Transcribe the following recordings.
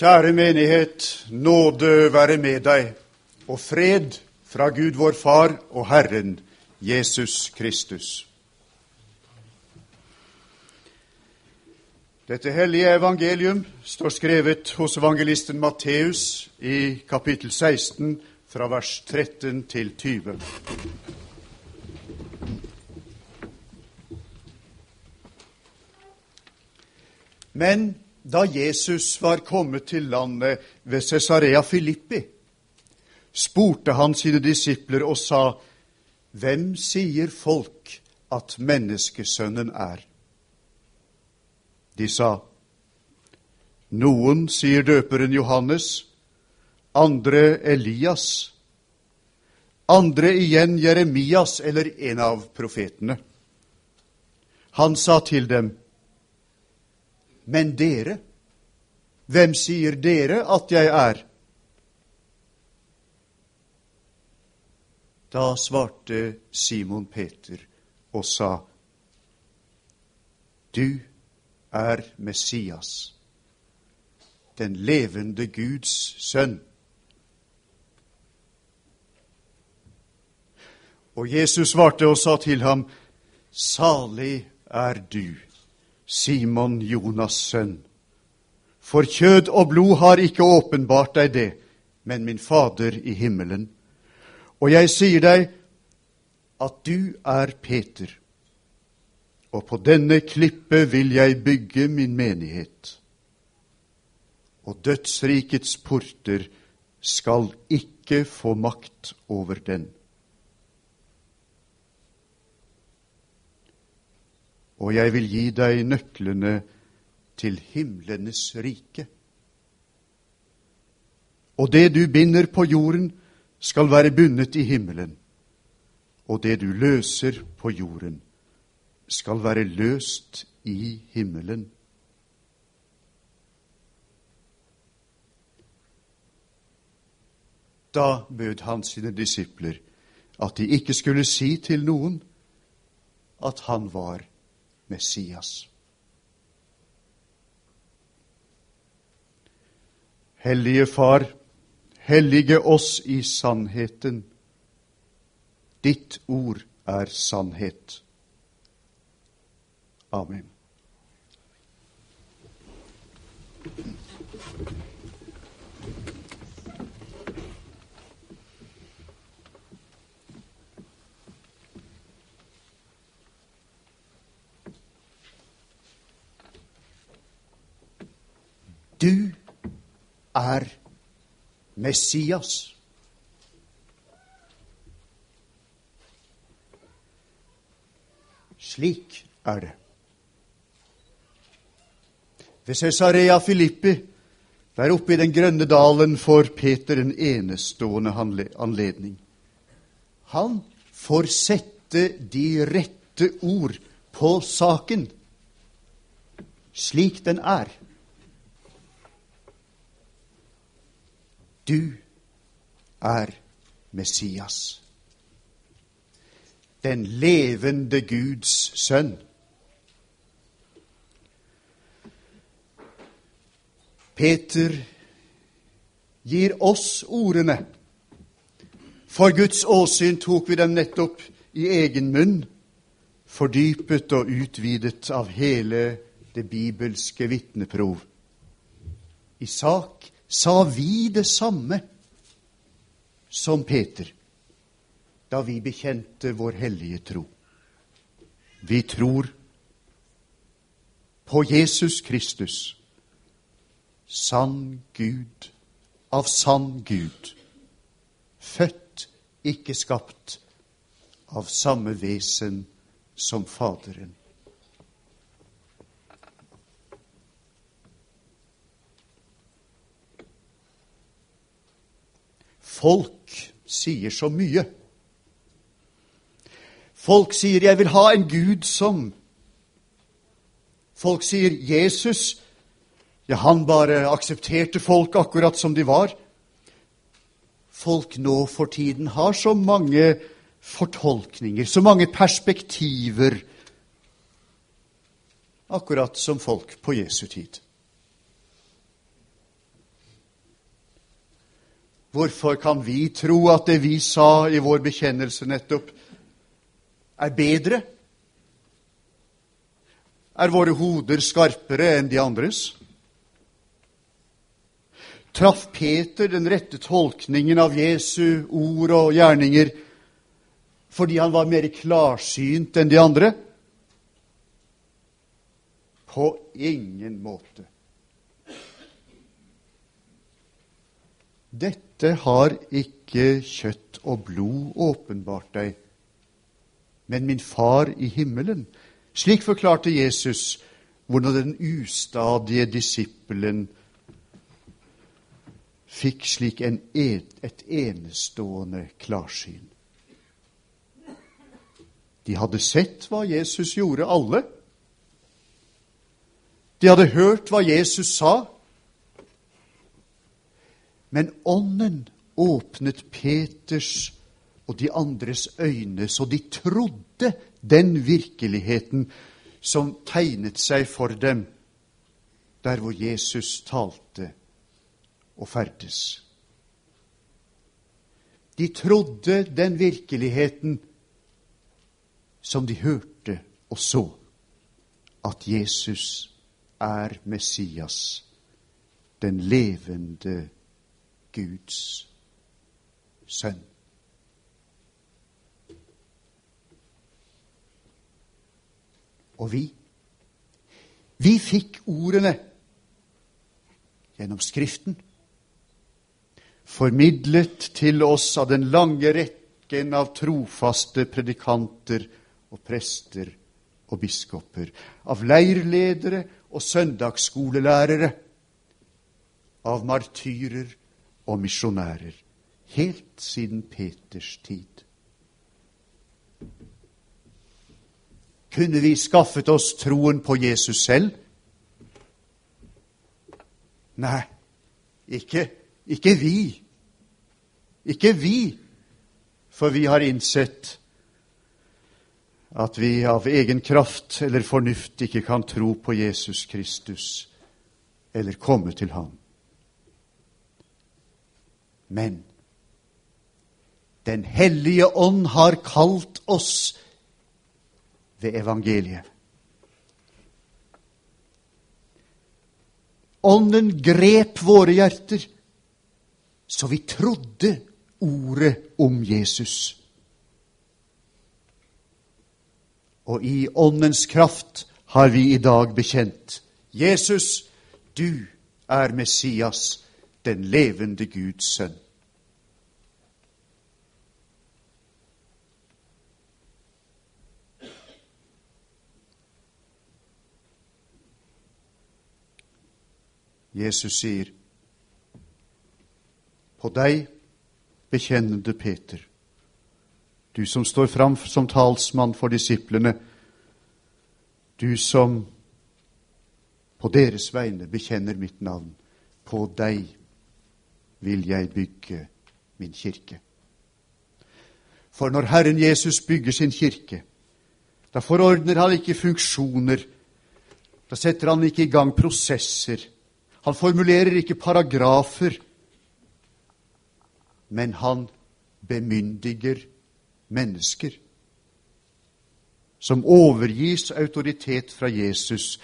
Kjære menighet, nåde være med deg, og fred fra Gud vår Far og Herren Jesus Kristus. Dette hellige evangelium står skrevet hos evangelisten Matteus i kapittel 16, fra vers 13 til 20. Men da Jesus var kommet til landet ved Cesarea Filippi, spurte han sine disipler og sa, Hvem sier folk at menneskesønnen er? De sa, Noen sier døperen Johannes, andre Elias, andre igjen Jeremias eller en av profetene. Han sa til dem, men dere, hvem sier dere at jeg er? Da svarte Simon Peter og sa, Du er Messias, den levende Guds sønn. Og Jesus svarte og sa til ham, Salig er du Simon Jonas' sønn. For kjød og blod har ikke åpenbart deg det, men min Fader i himmelen. Og jeg sier deg at du er Peter, og på denne klippe vil jeg bygge min menighet. Og dødsrikets porter skal ikke få makt over den. Og jeg vil gi deg nøklene til himlenes rike. Og det du binder på jorden, skal være bundet i himmelen, og det du løser på jorden, skal være løst i himmelen. Da bød han sine disipler at de ikke skulle si til noen at han var Messias. Hellige Far, hellige oss i sannheten. Ditt ord er sannhet. Amen. Du er Messias. Slik er det. Ved Cesarea Filippi, der oppe i den grønne dalen, får Peter en enestående anledning. Han får sette de rette ord på saken slik den er. Du er Messias, den levende Guds sønn. Peter gir oss ordene. For Guds åsyn tok vi dem nettopp i egen munn, fordypet og utvidet av hele det bibelske vitneprov. I sak sa vi det samme som Peter da vi bekjente vår hellige tro. Vi tror på Jesus Kristus, sann Gud av sann Gud, født, ikke skapt, av samme vesen som Faderen. Folk sier så mye. Folk sier 'jeg vil ha en Gud som' Folk sier 'Jesus'. Ja, han bare aksepterte folk akkurat som de var. Folk nå for tiden har så mange fortolkninger, så mange perspektiver, akkurat som folk på Jesu tid. Hvorfor kan vi tro at det vi sa i vår bekjennelse nettopp, er bedre? Er våre hoder skarpere enn de andres? Traff Peter den rette tolkningen av Jesu ord og gjerninger fordi han var mer klarsynt enn de andre? På ingen måte. Dette har ikke kjøtt og blod åpenbart deg, men min far i himmelen. Slik forklarte Jesus hvordan den ustadige disippelen fikk slik en, et enestående klarsyn. De hadde sett hva Jesus gjorde, alle. De hadde hørt hva Jesus sa. Men Ånden åpnet Peters og de andres øyne, så de trodde den virkeligheten som tegnet seg for dem der hvor Jesus talte og ferdes. De trodde den virkeligheten som de hørte og så, at Jesus er Messias, den levende Guds sønn. Og vi, vi fikk ordene gjennom Skriften, formidlet til oss av den lange rekken av trofaste predikanter og prester og biskoper, av leirledere og søndagsskolelærere, av martyrer og misjonærer helt siden Peters tid. Kunne vi skaffet oss troen på Jesus selv? Nei, ikke, ikke vi. Ikke vi, for vi har innsett at vi av egen kraft eller fornuft ikke kan tro på Jesus Kristus eller komme til ham. Men Den hellige ånd har kalt oss ved evangeliet. Ånden grep våre hjerter, så vi trodde ordet om Jesus. Og i Åndens kraft har vi i dag bekjent Jesus, du er Messias, den levende Guds sønn. Jesus sier, På deg, bekjennende Peter, du som står fram som talsmann for disiplene, du som på deres vegne bekjenner mitt navn, på deg vil jeg bygge min kirke. For når Herren Jesus bygger sin kirke, da forordner han ikke funksjoner, da setter han ikke i gang prosesser, han formulerer ikke paragrafer, men han bemyndiger mennesker som overgis autoritet fra Jesus.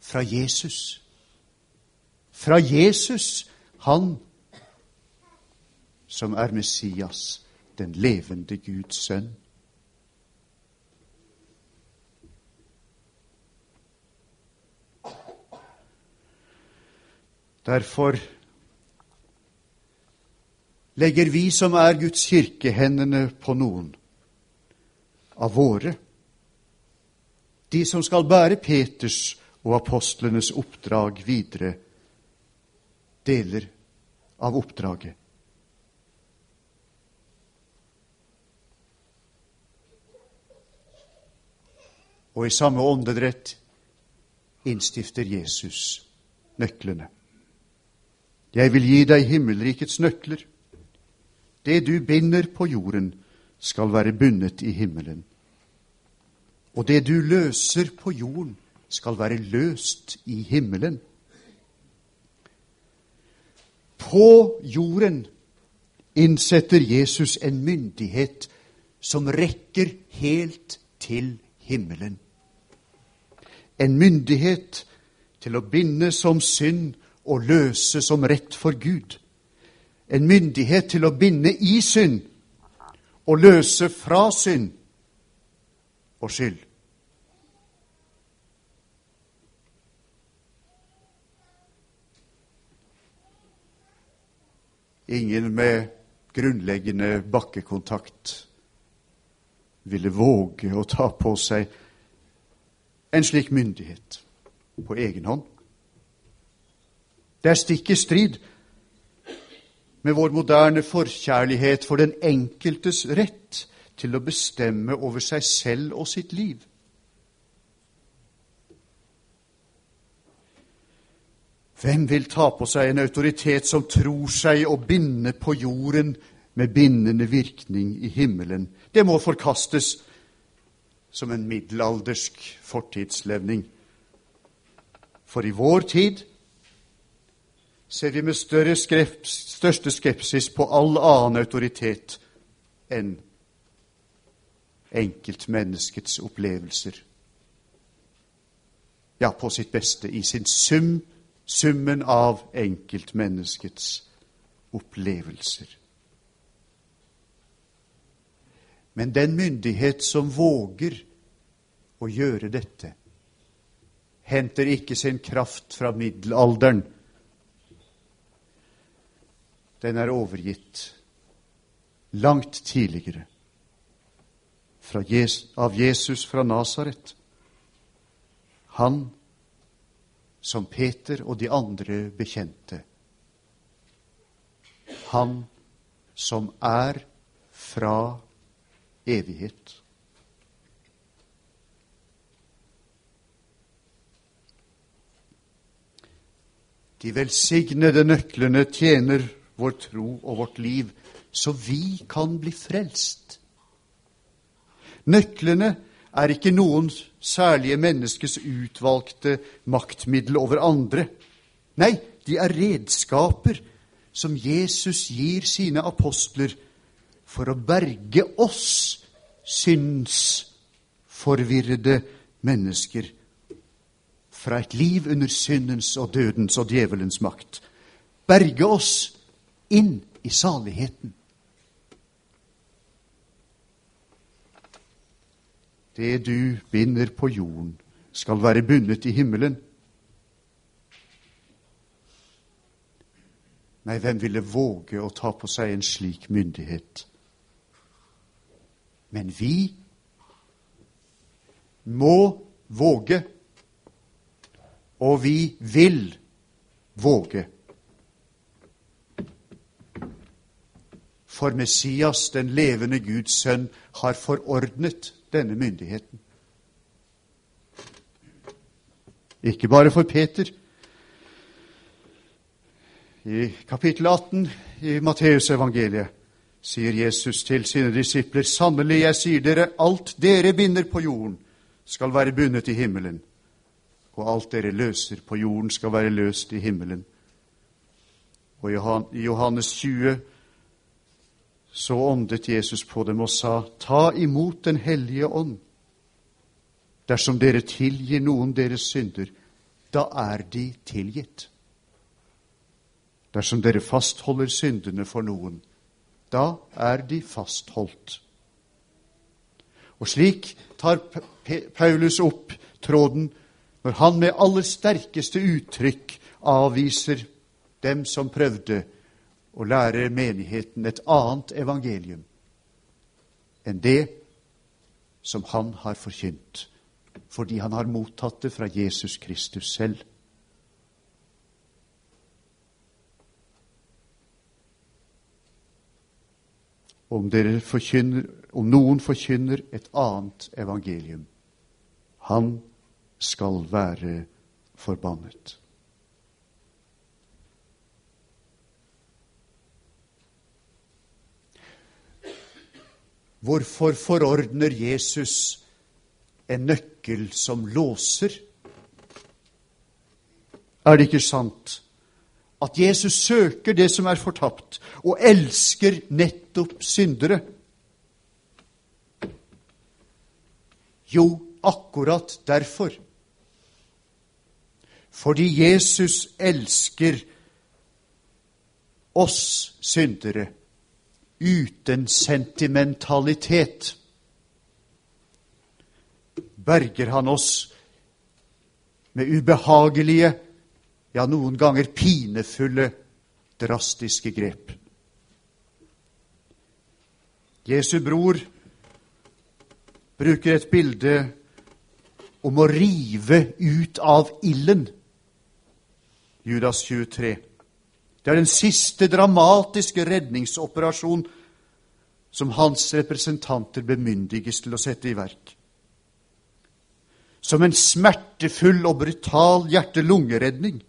Fra Jesus. Fra Jesus, han som er Messias, den levende Guds sønn. Derfor legger vi som er Guds kirke, hendene på noen av våre, de som skal bære Peters og apostlenes oppdrag videre, deler av oppdraget. Og i samme åndedrett innstifter Jesus nøklene. Jeg vil gi deg himmelrikets nøkler. Det du binder på jorden, skal være bundet i himmelen. Og det du løser på jorden, skal være løst i himmelen. På jorden innsetter Jesus en myndighet som rekker helt til himmelen. En myndighet til å binde som synd og løse som rett for Gud. En myndighet til å binde i synd og løse fra synd og skyld. Ingen med grunnleggende bakkekontakt ville våge å ta på seg en slik myndighet på egen hånd. Det er stikk i strid med vår moderne forkjærlighet for den enkeltes rett til å bestemme over seg selv og sitt liv. Hvem vil ta på seg en autoritet som tror seg å binde på jorden med bindende virkning i himmelen? Det må forkastes som en middelaldersk fortidslevning. For i vår tid ser vi med skreps, største skepsis på all annen autoritet enn enkeltmenneskets opplevelser. Ja, på sitt beste, i sin sum summen av enkeltmenneskets opplevelser. Men den myndighet som våger å gjøre dette, henter ikke sin kraft fra middelalderen. Den er overgitt langt tidligere av Jesus fra Nasaret. Han som Peter og de andre bekjente. Han som er fra evighet. De velsignede nøklene tjener vår tro og vårt liv, så vi kan bli frelst. Nøklene er ikke noen særlige menneskes utvalgte maktmiddel over andre. Nei, de er redskaper som Jesus gir sine apostler for å berge oss synsforvirrede mennesker fra et liv under syndens og dødens og djevelens makt. Berge oss inn i saligheten. Det du binder på jorden, skal være bundet i himmelen. Nei, hvem ville våge å ta på seg en slik myndighet? Men vi må våge, og vi vil våge. For Messias, den levende Guds sønn, har forordnet denne myndigheten. Ikke bare for Peter. I kapittel 18 i Matteusevangeliet sier Jesus til sine disipler.: Sannelig, jeg sier dere, alt dere binder på jorden, skal være bundet i himmelen, og alt dere løser på jorden, skal være løst i himmelen. Og i Johannes 20 så åndet Jesus på dem og sa, Ta imot Den hellige ånd. Dersom dere tilgir noen deres synder, da er de tilgitt. Dersom dere fastholder syndene for noen, da er de fastholdt. Og slik tar Paulus opp tråden når han med aller sterkeste uttrykk avviser dem som prøvde og lære menigheten et annet evangelium enn det som han har forkynt, fordi han har mottatt det fra Jesus Kristus selv. Om, om noen forkynner et annet evangelium, han skal være forbannet. Hvorfor forordner Jesus en nøkkel som låser? Er det ikke sant at Jesus søker det som er fortapt, og elsker nettopp syndere? Jo, akkurat derfor. Fordi Jesus elsker oss syndere uten sentimentalitet. Berger han oss med ubehagelige, ja, noen ganger pinefulle, drastiske grep. Jesu bror bruker et bilde om å rive ut av ilden. Judas 23. Det er den siste dramatiske redningsoperasjon som hans representanter bemyndiges til å sette i verk. Som en smertefull og brutal hjerte-lungeredning.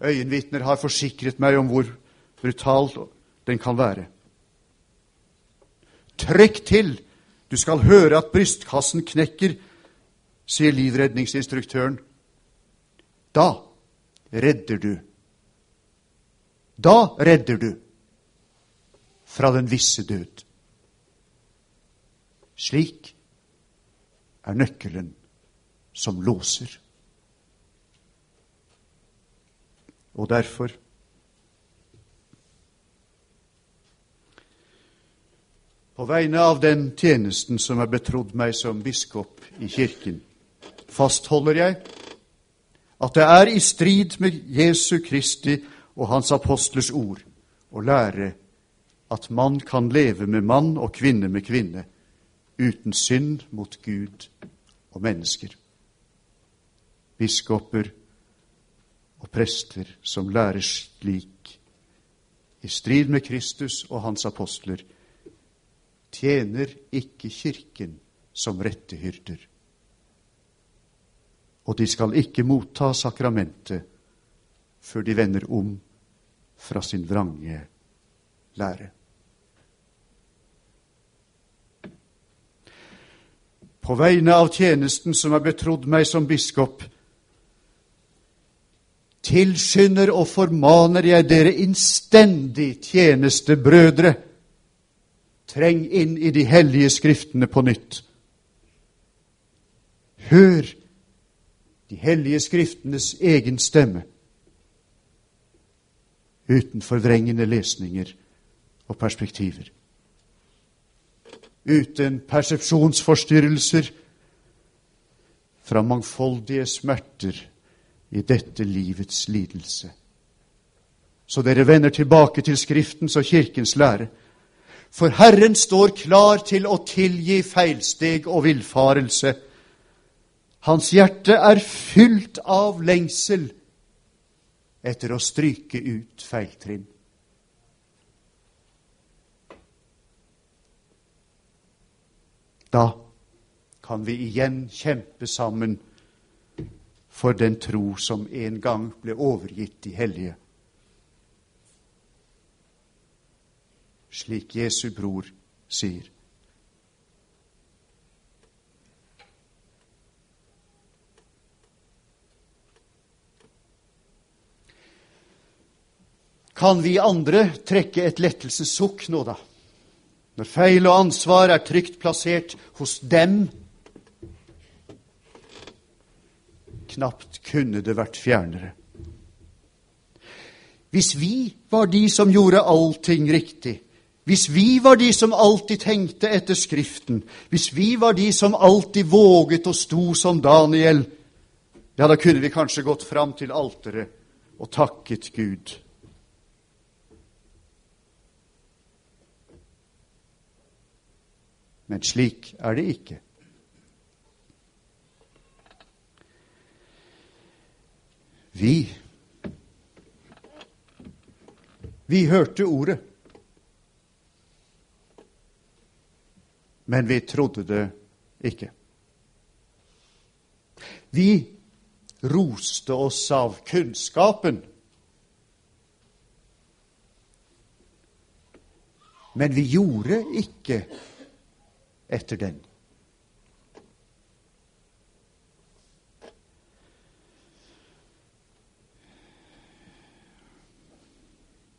Øyenvitner har forsikret meg om hvor brutal den kan være. Trykk til! Du skal høre at brystkassen knekker, sier livredningsinstruktøren. Da redder du. Da redder du fra den visse død. Slik er nøkkelen som låser. Og derfor På vegne av den tjenesten som er betrodd meg som biskop i Kirken, fastholder jeg at det er i strid med Jesu Kristi og Hans apostlers ord å lære at mann kan leve med mann og kvinne med kvinne uten synd mot Gud og mennesker. Biskoper og prester som lærer slik, i strid med Kristus og hans apostler, tjener ikke Kirken som rette hyrder. Og de skal ikke motta sakramentet før de vender om fra sin vrange lære. På vegne av tjenesten som er betrodd meg som biskop, tilskynder og formaner jeg dere innstendig tjenestebrødre Treng inn i de hellige skriftene på nytt. Hør de hellige skriftenes egen stemme uten forvrengende lesninger og perspektiver. Uten persepsjonsforstyrrelser fra mangfoldige smerter i dette livets lidelse. Så dere vender tilbake til Skriftens og Kirkens lære for Herren står klar til å tilgi feilsteg og villfarelse. Hans hjerte er fylt av lengsel etter å stryke ut feiltrinn. Da kan vi igjen kjempe sammen for den tro som en gang ble overgitt de hellige. slik Jesu bror sier. Kan vi andre trekke et lettelsens sukk nå, da? Når feil og ansvar er trygt plassert hos dem? Knapt kunne det vært fjernere. Hvis vi var de som gjorde allting riktig, hvis vi var de som alltid tenkte etter Skriften, hvis vi var de som alltid våget og sto som Daniel, ja, da kunne vi kanskje gått fram til alteret og takket Gud. Men slik er det ikke. Vi Vi hørte ordet. men vi trodde det ikke. Vi roste oss av kunnskapen, men vi gjorde ikke etter den.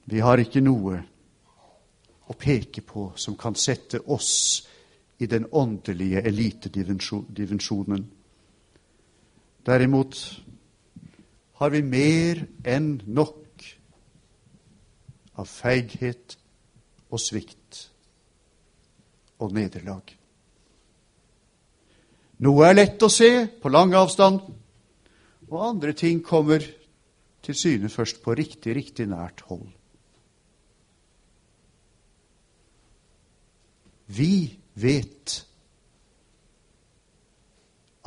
Vi har ikke noe å peke på som kan sette oss i den åndelige elitedimensjonen. Derimot har vi mer enn nok av feighet og svikt og nederlag. Noe er lett å se på lang avstand, og andre ting kommer til syne først på riktig, riktig nært hold. Vi vet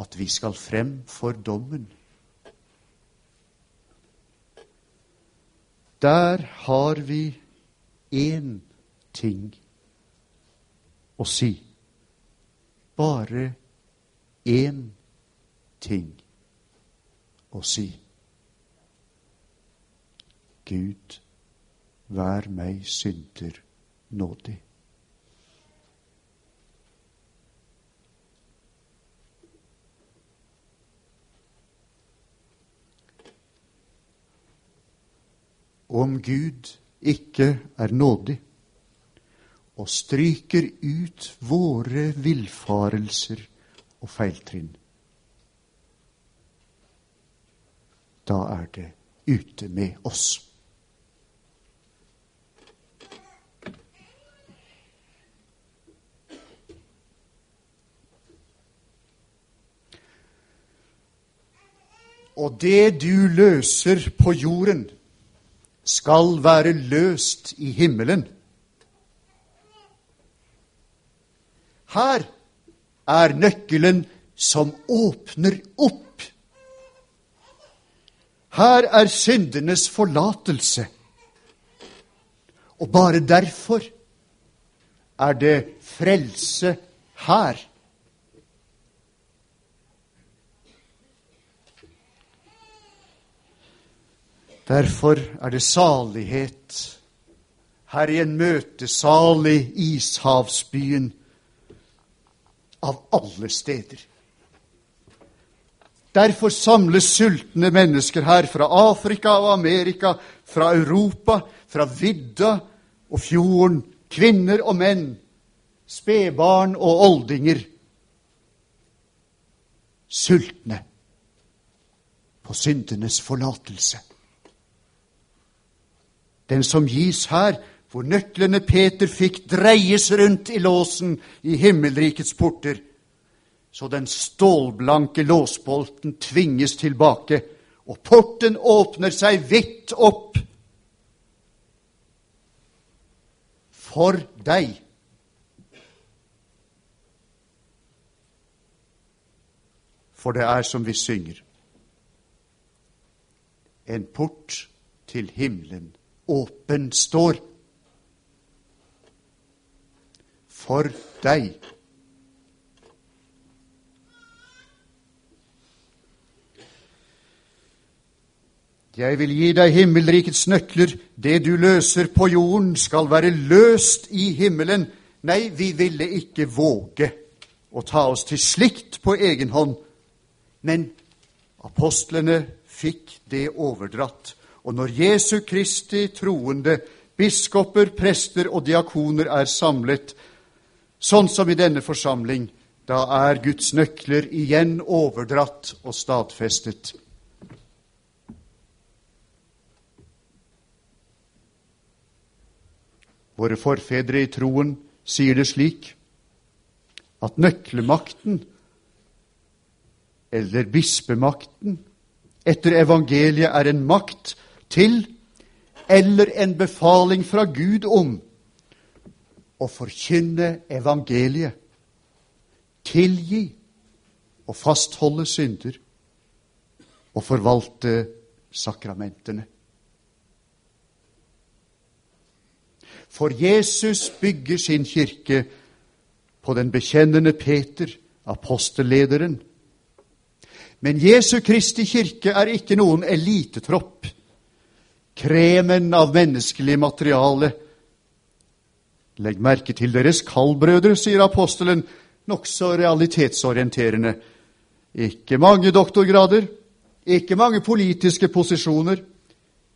at vi skal frem for dommen. Der har vi én ting å si. Bare én ting å si. Gud, vær meg synder nådig. Om Gud ikke er nådig og stryker ut våre villfarelser og feiltrinn, da er det ute med oss. Og det du løser på jorden, skal være løst i himmelen. Her er nøkkelen som åpner opp. Her er syndenes forlatelse. Og bare derfor er det frelse her. Derfor er det salighet her i en møtesalig ishavsbyen av alle steder. Derfor samles sultne mennesker her fra Afrika og Amerika, fra Europa, fra vidda og fjorden, kvinner og menn, spedbarn og oldinger. Sultne på syndenes forlatelse. Den som gis her, hvor nøklene Peter fikk, dreies rundt i låsen i himmelrikets porter, så den stålblanke låsbolten tvinges tilbake, og porten åpner seg vidt opp. For deg. For det er som vi synger, en port til himmelen åpen står for deg. Jeg vil gi deg himmelrikets nøkler. Det du løser på jorden, skal være løst i himmelen. Nei, vi ville ikke våge å ta oss til slikt på egen hånd. Men apostlene fikk det overdratt. Og når Jesu Kristi troende, biskoper, prester og diakoner er samlet, sånn som i denne forsamling, da er Guds nøkler igjen overdratt og stadfestet. Våre forfedre i troen sier det slik at nøklemakten, eller bispemakten, etter evangeliet er en makt til eller en befaling fra Gud om å forkynne evangeliet, tilgi og fastholde synder og forvalte sakramentene. For Jesus bygger sin kirke på den bekjennende Peter, apostellederen. Men Jesu Kristi kirke er ikke noen elitetropp kremen av menneskelig materiale. Legg merke til deres kaldbrødre, sier apostelen, nokså realitetsorienterende. Ikke mange doktorgrader, ikke mange politiske posisjoner,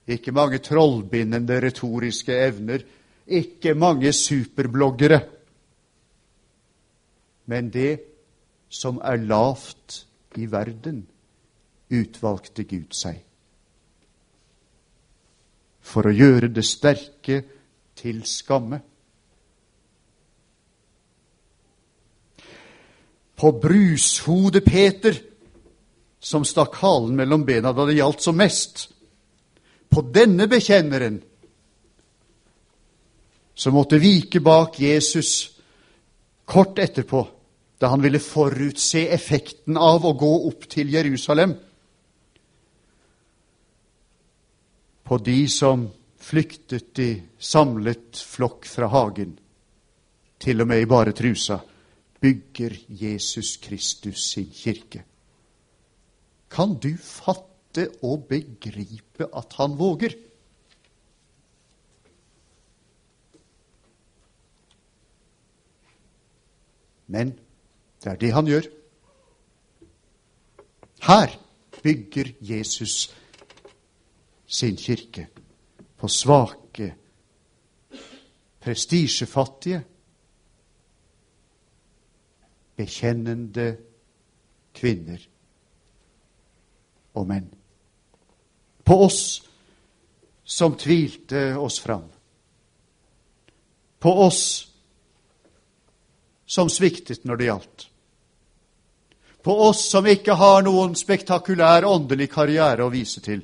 ikke mange trollbindende retoriske evner, ikke mange superbloggere. Men det som er lavt i verden, utvalgte Gud seg. For å gjøre det sterke til skamme. På brushodet Peter, som stakk halen mellom bena da det gjaldt som mest, på denne bekjenneren, som måtte vike bak Jesus kort etterpå, da han ville forutse effekten av å gå opp til Jerusalem. På de som flyktet i samlet flokk fra hagen, til og med i bare trusa, bygger Jesus Kristus sin kirke. Kan du fatte og begripe at han våger? Men det er det han gjør. Her bygger Jesus sin kirke på svake, prestisjefattige, bekjennende kvinner og menn. På oss som tvilte oss fram. På oss som sviktet når det gjaldt. På oss som ikke har noen spektakulær åndelig karriere å vise til.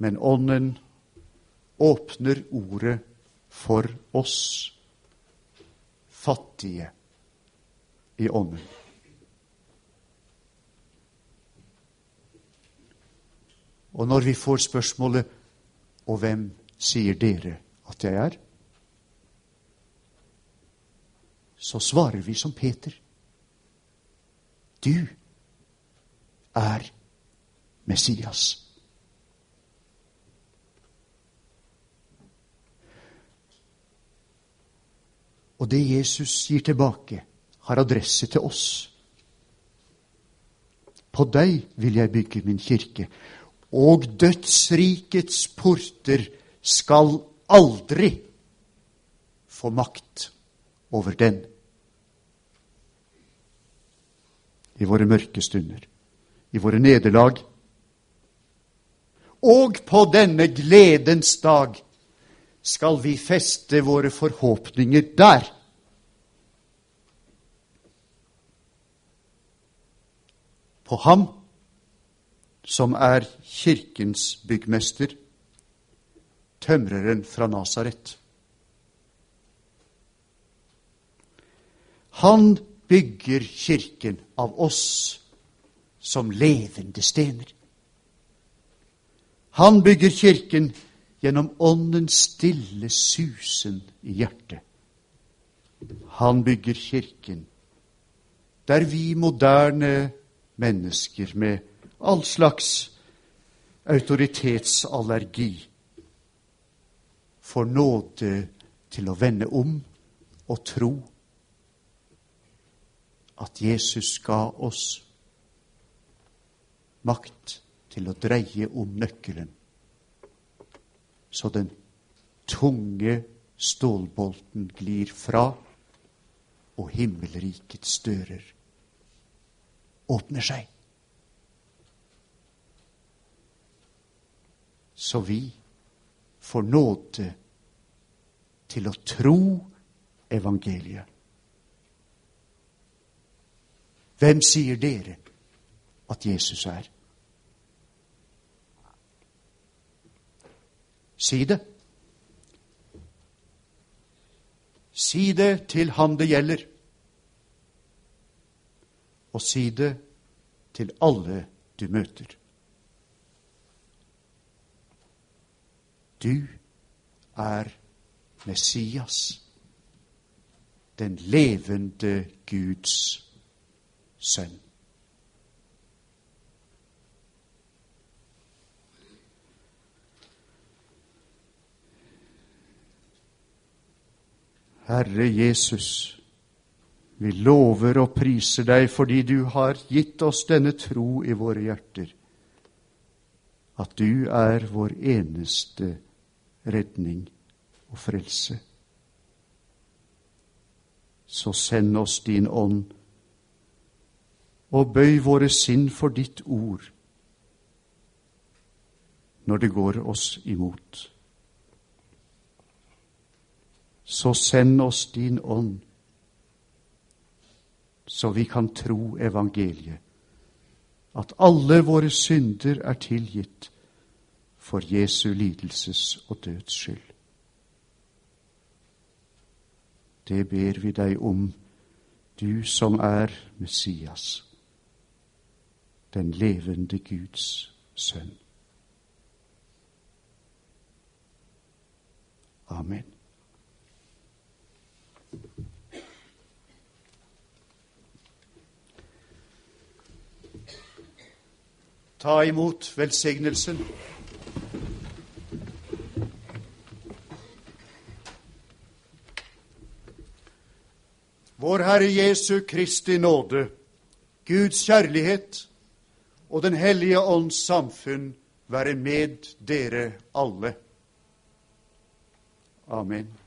Men Ånden åpner ordet for oss fattige i ånden. Og når vi får spørsmålet 'Og hvem sier dere at jeg er?' så svarer vi som Peter. Du er Messias. Og det Jesus gir tilbake, har adresse til oss. På deg vil jeg bygge min kirke, og dødsrikets porter skal aldri få makt over den. I våre mørke stunder, i våre nederlag. Og på denne gledens dag skal vi feste våre forhåpninger der. På ham som er kirkens byggmester, tømreren fra Nasaret. Han bygger kirken av oss som levende stener. Han bygger kirken gjennom åndens stille susen i hjertet. Han bygger kirken. Der vi moderne mennesker med all slags autoritetsallergi. Får nåde til å vende om og tro at Jesus ga oss makt til å dreie om nøkkelen så den tunge stålbolten glir fra, og himmelrikets dører åpner seg. Så vi får nåde til å tro evangeliet. Hvem sier dere at Jesus er? Si det. Si det til han det gjelder. Og si det til alle du møter. Du er Messias, den levende Guds sønn. Herre Jesus, vi lover og priser deg fordi du har gitt oss denne tro i våre hjerter. at du er vår eneste redning og frelse. Så send oss din ånd, og bøy våre sinn for ditt ord når det går oss imot. Så send oss din ånd, så vi kan tro evangeliet, at alle våre synder er tilgitt for Jesu lidelses og døds skyld. Det ber vi deg om, du som er Messias, den levende Guds sønn. Amen. Ta imot velsignelsen. Vår Herre Jesu Kristi nåde, Guds kjærlighet og Den hellige ånds samfunn være med dere alle. Amen.